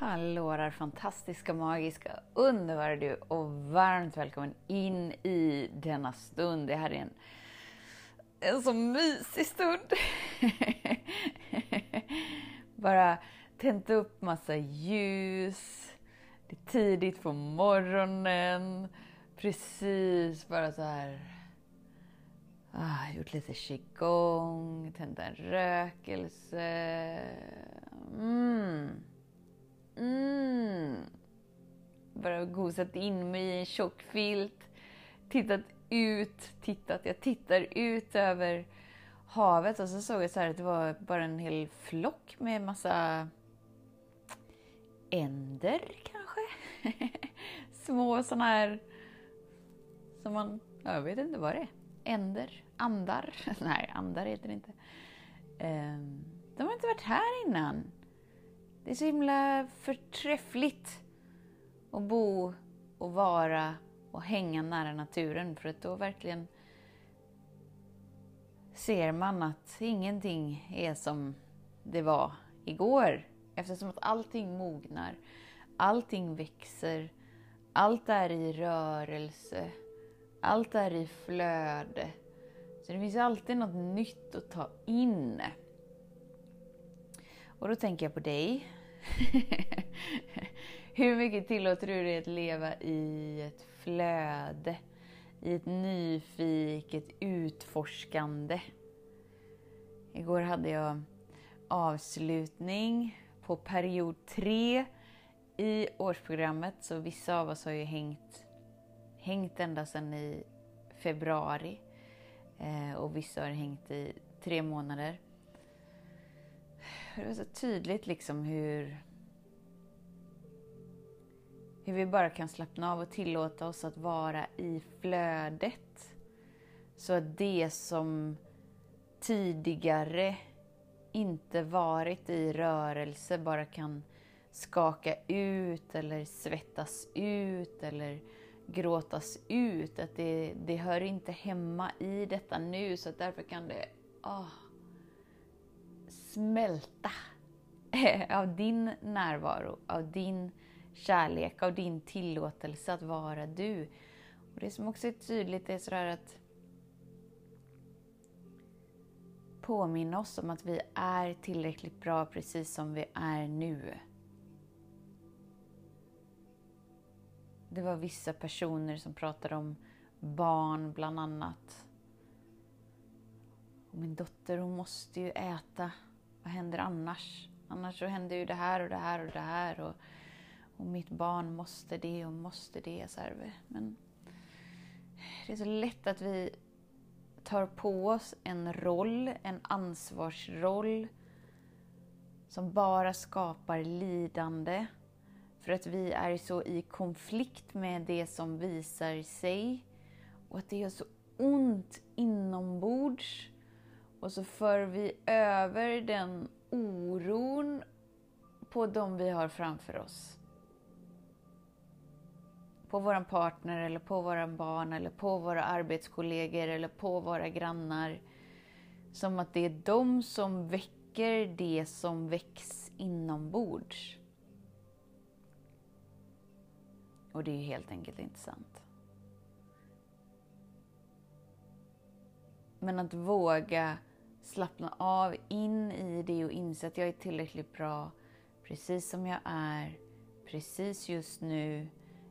Hallå där fantastiska, magiska, underbara du och varmt välkommen in i denna stund. Det här är en, en så mysig stund. Bara tänt upp massa ljus. Det är tidigt på morgonen. Precis bara så här. Ah, gjort lite qigong, tänt en rökelse. Mm. Mm. Bara gosat in mig i en tjock filt. Tittat ut, tittat. Jag tittar ut över havet och så såg jag så att det var bara en hel flock med massa änder kanske? Små sådana här som man, jag vet inte vad det är. Änder? Andar? Nej, andar heter det inte. Ehm, de har inte varit här innan. Det är så himla förträffligt att bo och vara och hänga nära naturen för att då verkligen ser man att ingenting är som det var igår. Eftersom att allting mognar, allting växer, allt är i rörelse, allt är i flöde. Så det finns alltid något nytt att ta in. Och då tänker jag på dig. Hur mycket tillåter du dig att leva i ett flöde? I ett nyfiket utforskande? Igår hade jag avslutning på period tre i årsprogrammet. Så vissa av oss har ju hängt, hängt ända sedan i februari. Eh, och vissa har hängt i tre månader. Det var så tydligt liksom hur, hur vi bara kan slappna av och tillåta oss att vara i flödet. Så att det som tidigare inte varit i rörelse bara kan skaka ut eller svettas ut eller gråtas ut. Att det, det hör inte hemma i detta nu så att därför kan det oh, smälta av din närvaro, av din kärlek, av din tillåtelse att vara du. Och Det som också är tydligt är sådär att påminna oss om att vi är tillräckligt bra precis som vi är nu. Det var vissa personer som pratade om barn bland annat. Och min dotter hon måste ju äta. Vad händer annars? Annars så händer ju det här och det här och det här. Och, och mitt barn måste det och måste det. Så här. Men det är så lätt att vi tar på oss en roll, en ansvarsroll som bara skapar lidande för att vi är så i konflikt med det som visar sig och att det gör så ont inombords. Och så för vi över den oron på de vi har framför oss. På vår partner, eller på våra barn, eller på våra arbetskollegor eller på våra grannar. Som att det är de som väcker det som väcks inombords. Och det är ju helt enkelt inte sant. Men att våga slappna av in i det och inse att jag är tillräckligt bra precis som jag är, precis just nu.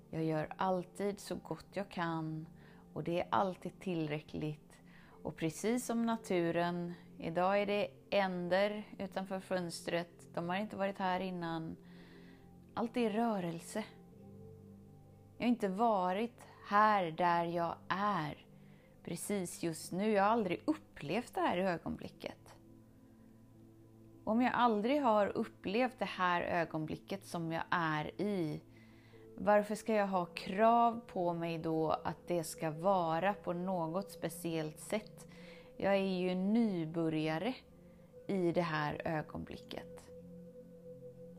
Jag gör alltid så gott jag kan och det är alltid tillräckligt. Och precis som naturen, idag är det änder utanför fönstret, de har inte varit här innan. Allt är rörelse. Jag har inte varit här där jag är precis just nu. Jag har aldrig upplevt det här ögonblicket. Om jag aldrig har upplevt det här ögonblicket som jag är i, varför ska jag ha krav på mig då att det ska vara på något speciellt sätt? Jag är ju nybörjare i det här ögonblicket.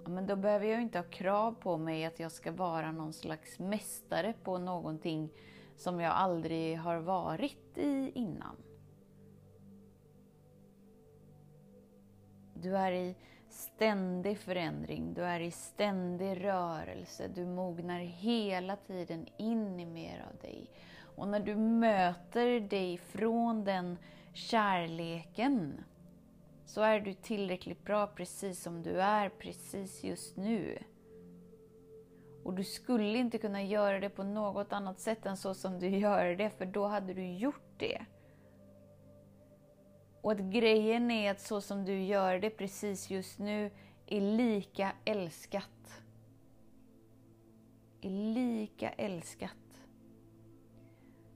men då behöver jag inte ha krav på mig att jag ska vara någon slags mästare på någonting som jag aldrig har varit i innan. Du är i ständig förändring, du är i ständig rörelse, du mognar hela tiden in i mer av dig. Och när du möter dig från den kärleken så är du tillräckligt bra precis som du är precis just nu. Och du skulle inte kunna göra det på något annat sätt än så som du gör det, för då hade du gjort det. Och att grejen är att så som du gör det precis just nu är lika älskat. Är lika älskat.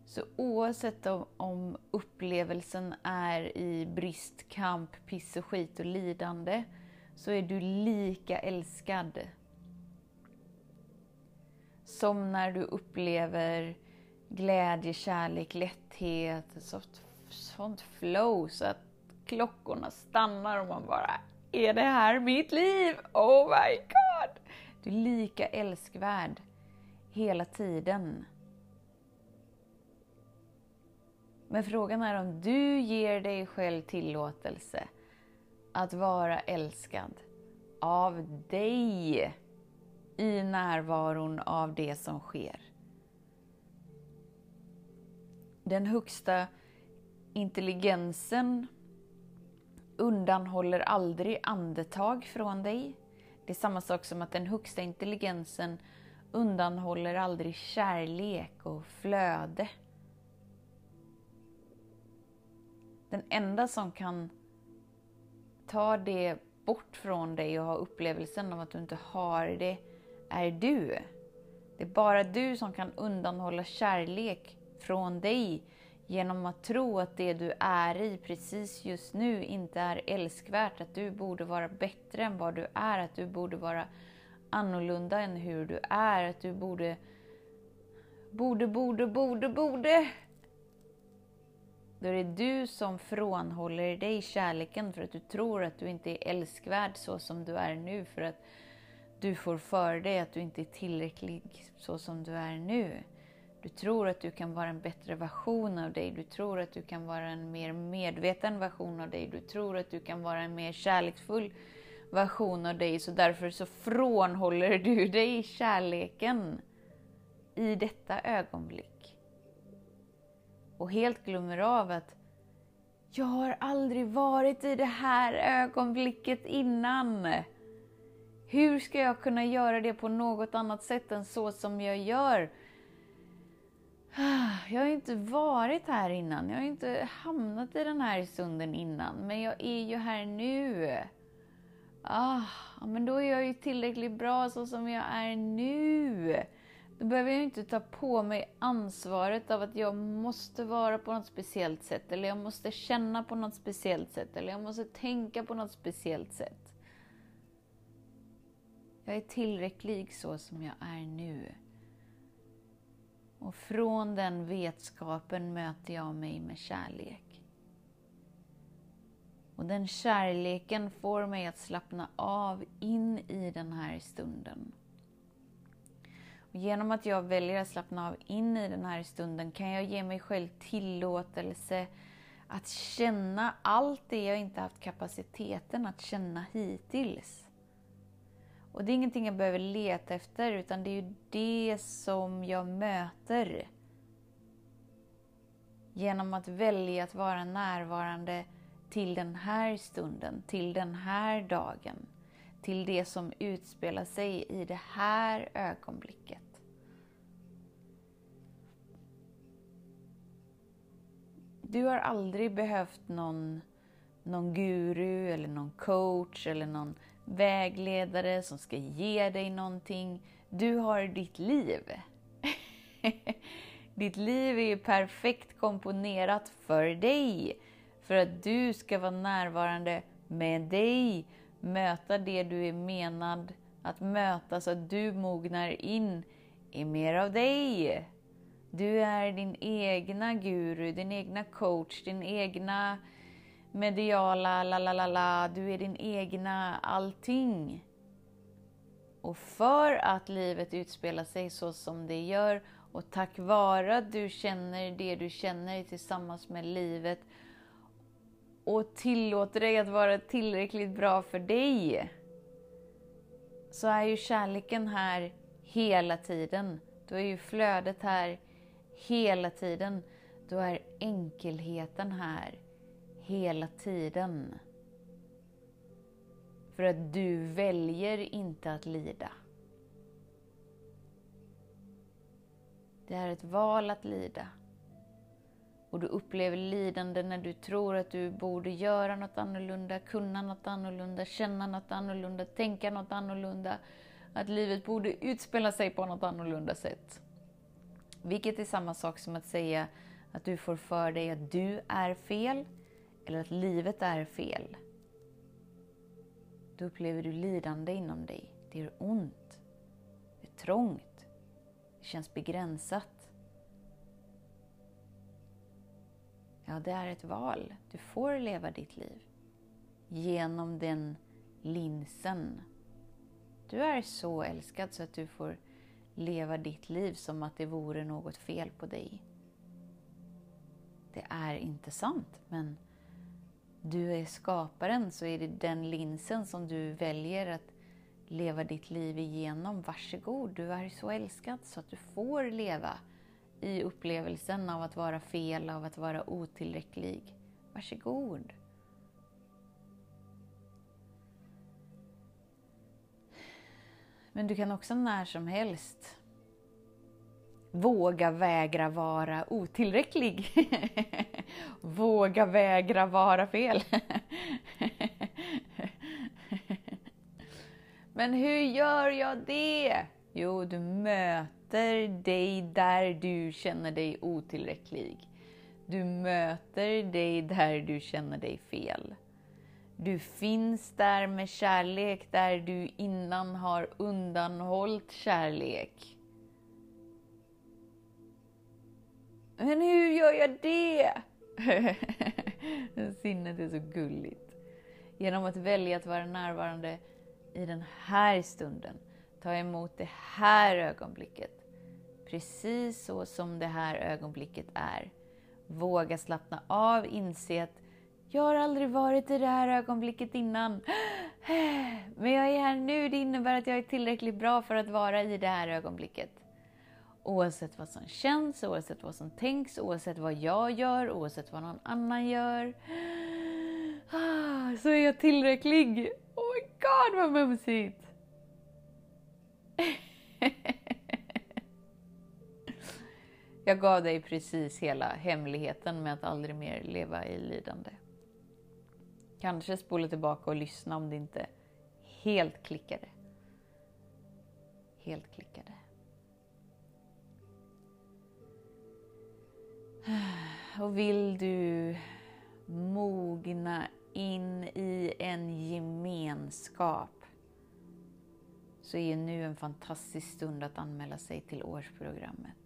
Så oavsett om, om upplevelsen är i brist, kamp, piss och skit och lidande, så är du lika älskad. Som när du upplever glädje, kärlek, lätthet, sånt, sånt flow så att klockorna stannar och man bara Är det här mitt liv? Oh my god! Du är lika älskvärd hela tiden. Men frågan är om du ger dig själv tillåtelse att vara älskad av dig i närvaron av det som sker. Den högsta intelligensen undanhåller aldrig andetag från dig. Det är samma sak som att den högsta intelligensen undanhåller aldrig kärlek och flöde. Den enda som kan ta det bort från dig och ha upplevelsen av att du inte har det, är du. Det är bara du som kan undanhålla kärlek från dig genom att tro att det du är i precis just nu inte är älskvärt, att du borde vara bättre än vad du är, att du borde vara annorlunda än hur du är, att du borde, borde, borde, borde, borde. Då är det du som frånhåller dig kärleken för att du tror att du inte är älskvärd så som du är nu, för att du får för dig att du inte är tillräcklig så som du är nu. Du tror att du kan vara en bättre version av dig. Du tror att du kan vara en mer medveten version av dig. Du tror att du kan vara en mer kärleksfull version av dig. Så därför så frånhåller du dig kärleken i detta ögonblick. Och helt glömmer av att jag har aldrig varit i det här ögonblicket innan. Hur ska jag kunna göra det på något annat sätt än så som jag gör? Jag har inte varit här innan, jag har inte hamnat i den här stunden innan, men jag är ju här nu. Ah, men då är jag ju tillräckligt bra så som jag är nu. Då behöver jag inte ta på mig ansvaret av att jag måste vara på något speciellt sätt, eller jag måste känna på något speciellt sätt, eller jag måste tänka på något speciellt sätt. Jag är tillräcklig så som jag är nu. Och från den vetskapen möter jag mig med kärlek. Och den kärleken får mig att slappna av in i den här stunden. Och genom att jag väljer att slappna av in i den här stunden kan jag ge mig själv tillåtelse att känna allt det jag inte haft kapaciteten att känna hittills. Och det är ingenting jag behöver leta efter, utan det är ju det som jag möter. Genom att välja att vara närvarande till den här stunden, till den här dagen, till det som utspelar sig i det här ögonblicket. Du har aldrig behövt någon, någon guru eller någon coach eller någon vägledare som ska ge dig någonting. Du har ditt liv. ditt liv är ju perfekt komponerat för dig. För att du ska vara närvarande med dig, möta det du är menad att möta så att du mognar in i mer av dig. Du är din egna guru, din egna coach, din egna mediala la la la la. Du är din egna allting. Och för att livet utspelar sig så som det gör och tack vare att du känner det du känner tillsammans med livet och tillåter dig att vara tillräckligt bra för dig så är ju kärleken här hela tiden. Då är ju flödet här hela tiden. Då är enkelheten här hela tiden. För att du väljer inte att lida. Det är ett val att lida. Och du upplever lidande när du tror att du borde göra något annorlunda, kunna något annorlunda, känna något annorlunda, tänka något annorlunda. Att livet borde utspela sig på något annorlunda sätt. Vilket är samma sak som att säga att du får för dig att du är fel, eller att livet är fel. Då upplever du lidande inom dig. Det gör ont. Det är trångt. Det känns begränsat. Ja, det är ett val. Du får leva ditt liv genom den linsen. Du är så älskad så att du får leva ditt liv som att det vore något fel på dig. Det är inte sant, men du är skaparen så är det den linsen som du väljer att leva ditt liv igenom. Varsågod, du är så älskad så att du får leva i upplevelsen av att vara fel, av att vara otillräcklig. Varsågod. Men du kan också när som helst våga vägra vara otillräcklig. våga vägra vara fel. Men hur gör jag det? Jo, du möter dig där du känner dig otillräcklig. Du möter dig där du känner dig fel. Du finns där med kärlek där du innan har undanhållit kärlek. Men hur gör jag det? Sinnet är så gulligt. Genom att välja att vara närvarande i den här stunden. Ta emot det här ögonblicket. Precis så som det här ögonblicket är. Våga slappna av, inse att jag har aldrig varit i det här ögonblicket innan. Men jag är här nu, det innebär att jag är tillräckligt bra för att vara i det här ögonblicket. Oavsett vad som känns, oavsett vad som tänks, oavsett vad jag gör, oavsett vad någon annan gör. Ah, så är jag tillräcklig. Oh my god vad mumsigt! Jag gav dig precis hela hemligheten med att aldrig mer leva i lidande. Kanske spola tillbaka och lyssna om det inte helt klickade. Helt klickade. Och vill du mogna in i en gemenskap så är nu en fantastisk stund att anmäla sig till årsprogrammet.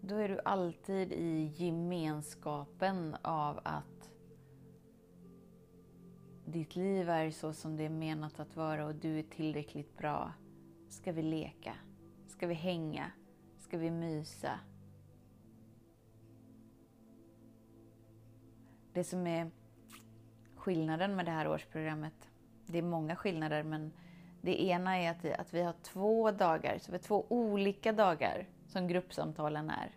Då är du alltid i gemenskapen av att ditt liv är så som det är menat att vara och du är tillräckligt bra. Ska vi leka? Ska vi hänga? Ska vi mysa? Det som är skillnaden med det här årsprogrammet, det är många skillnader men det ena är att vi, att vi har två dagar, så vi har två olika dagar som gruppsamtalen är.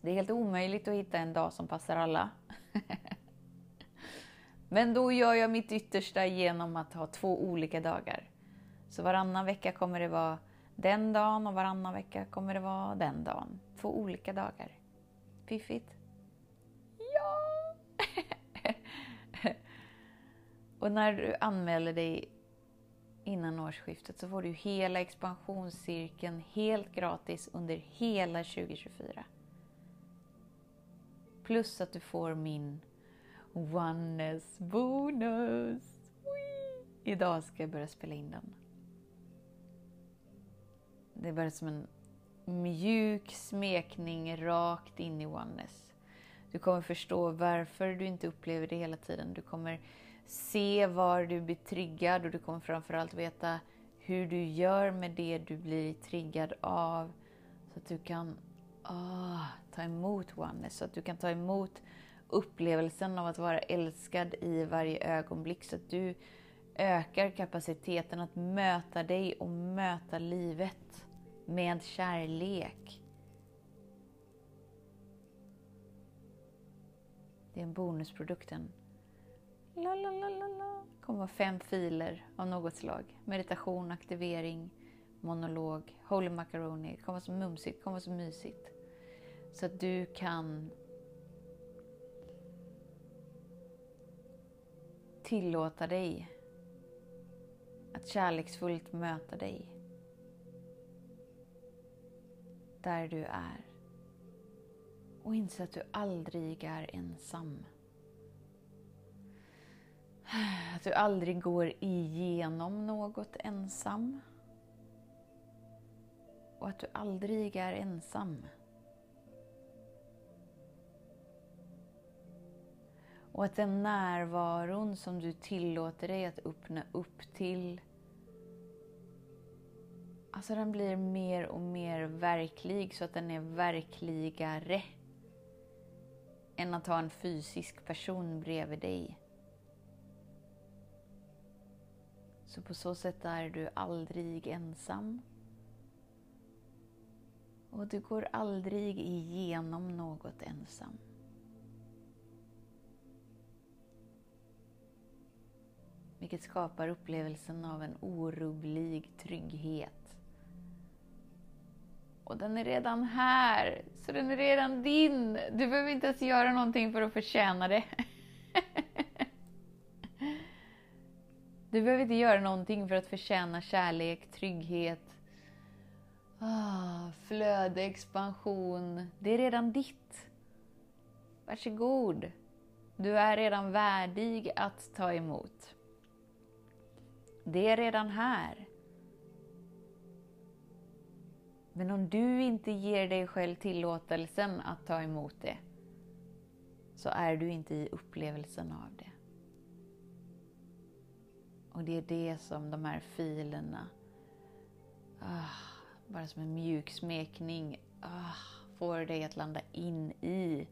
Det är helt omöjligt att hitta en dag som passar alla. Men då gör jag mitt yttersta genom att ha två olika dagar. Så varannan vecka kommer det vara den dagen och varannan vecka kommer det vara den dagen. Två olika dagar. Fiffigt? Ja! Och när du anmäler dig innan årsskiftet så får du hela expansionscirkeln helt gratis under hela 2024. Plus att du får min Oneness bonus! Idag ska jag börja spela in den. Det är bara som en mjuk smekning rakt in i oneness. Du kommer förstå varför du inte upplever det hela tiden. Du kommer se var du blir triggad och du kommer framförallt veta hur du gör med det du blir triggad av. Så att du kan oh, ta emot oneness, så att du kan ta emot upplevelsen av att vara älskad i varje ögonblick. Så att du ökar kapaciteten att möta dig och möta livet med kärlek. Det är en bonusprodukten. La, la, la, la, la. Det kommer vara fem filer av något slag. Meditation, aktivering, monolog, holy macaroni. Det kommer vara så mumsigt, det kommer vara så mysigt. Så att du kan tillåta dig att kärleksfullt möta dig där du är och inse att du aldrig är ensam. Att du aldrig går igenom något ensam. Och att du aldrig är ensam. Och att den närvaron som du tillåter dig att öppna upp till Alltså den blir mer och mer verklig så att den är verkligare än att ha en fysisk person bredvid dig. Så på så sätt är du aldrig ensam. Och du går aldrig igenom något ensam. Vilket skapar upplevelsen av en orubblig trygghet. Och den är redan här, så den är redan din. Du behöver inte ens göra någonting för att förtjäna det. Du behöver inte göra någonting för att förtjäna kärlek, trygghet, ah, flöde, expansion. Det är redan ditt. Varsågod. Du är redan värdig att ta emot. Det är redan här. Men om du inte ger dig själv tillåtelsen att ta emot det, så är du inte i upplevelsen av det. Och det är det som de här filerna, ah, bara som en mjuk smekning, ah, får dig att landa in i.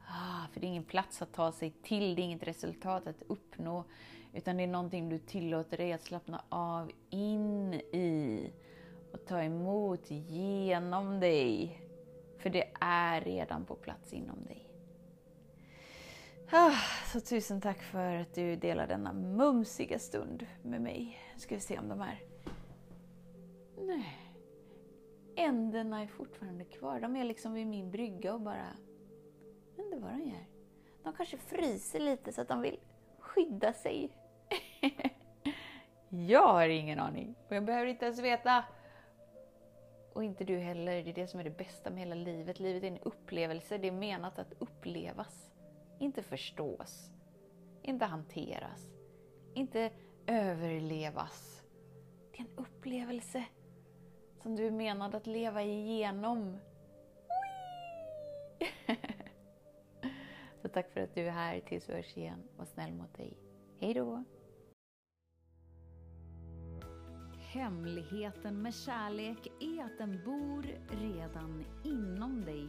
Ah, för det är ingen plats att ta sig till, det är inget resultat att uppnå, utan det är någonting du tillåter dig att slappna av in i och ta emot genom dig. För det är redan på plats inom dig. Ah, så tusen tack för att du delar denna mumsiga stund med mig. Nu ska vi se om de här... Nej. Änderna är fortfarande kvar. De är liksom vid min brygga och bara... Jag vet inte vad de gör. De kanske fryser lite så att de vill skydda sig. jag har ingen aning och jag behöver inte ens veta. Och inte du heller. Det är det som är det bästa med hela livet. Livet är en upplevelse. Det är menat att upplevas. Inte förstås. Inte hanteras. Inte överlevas. Det är en upplevelse som du är menad att leva igenom. Så tack för att du är här. Tills vi hörs igen. Var snäll mot dig. Hej då! Hemligheten med kärlek är att den bor redan inom dig.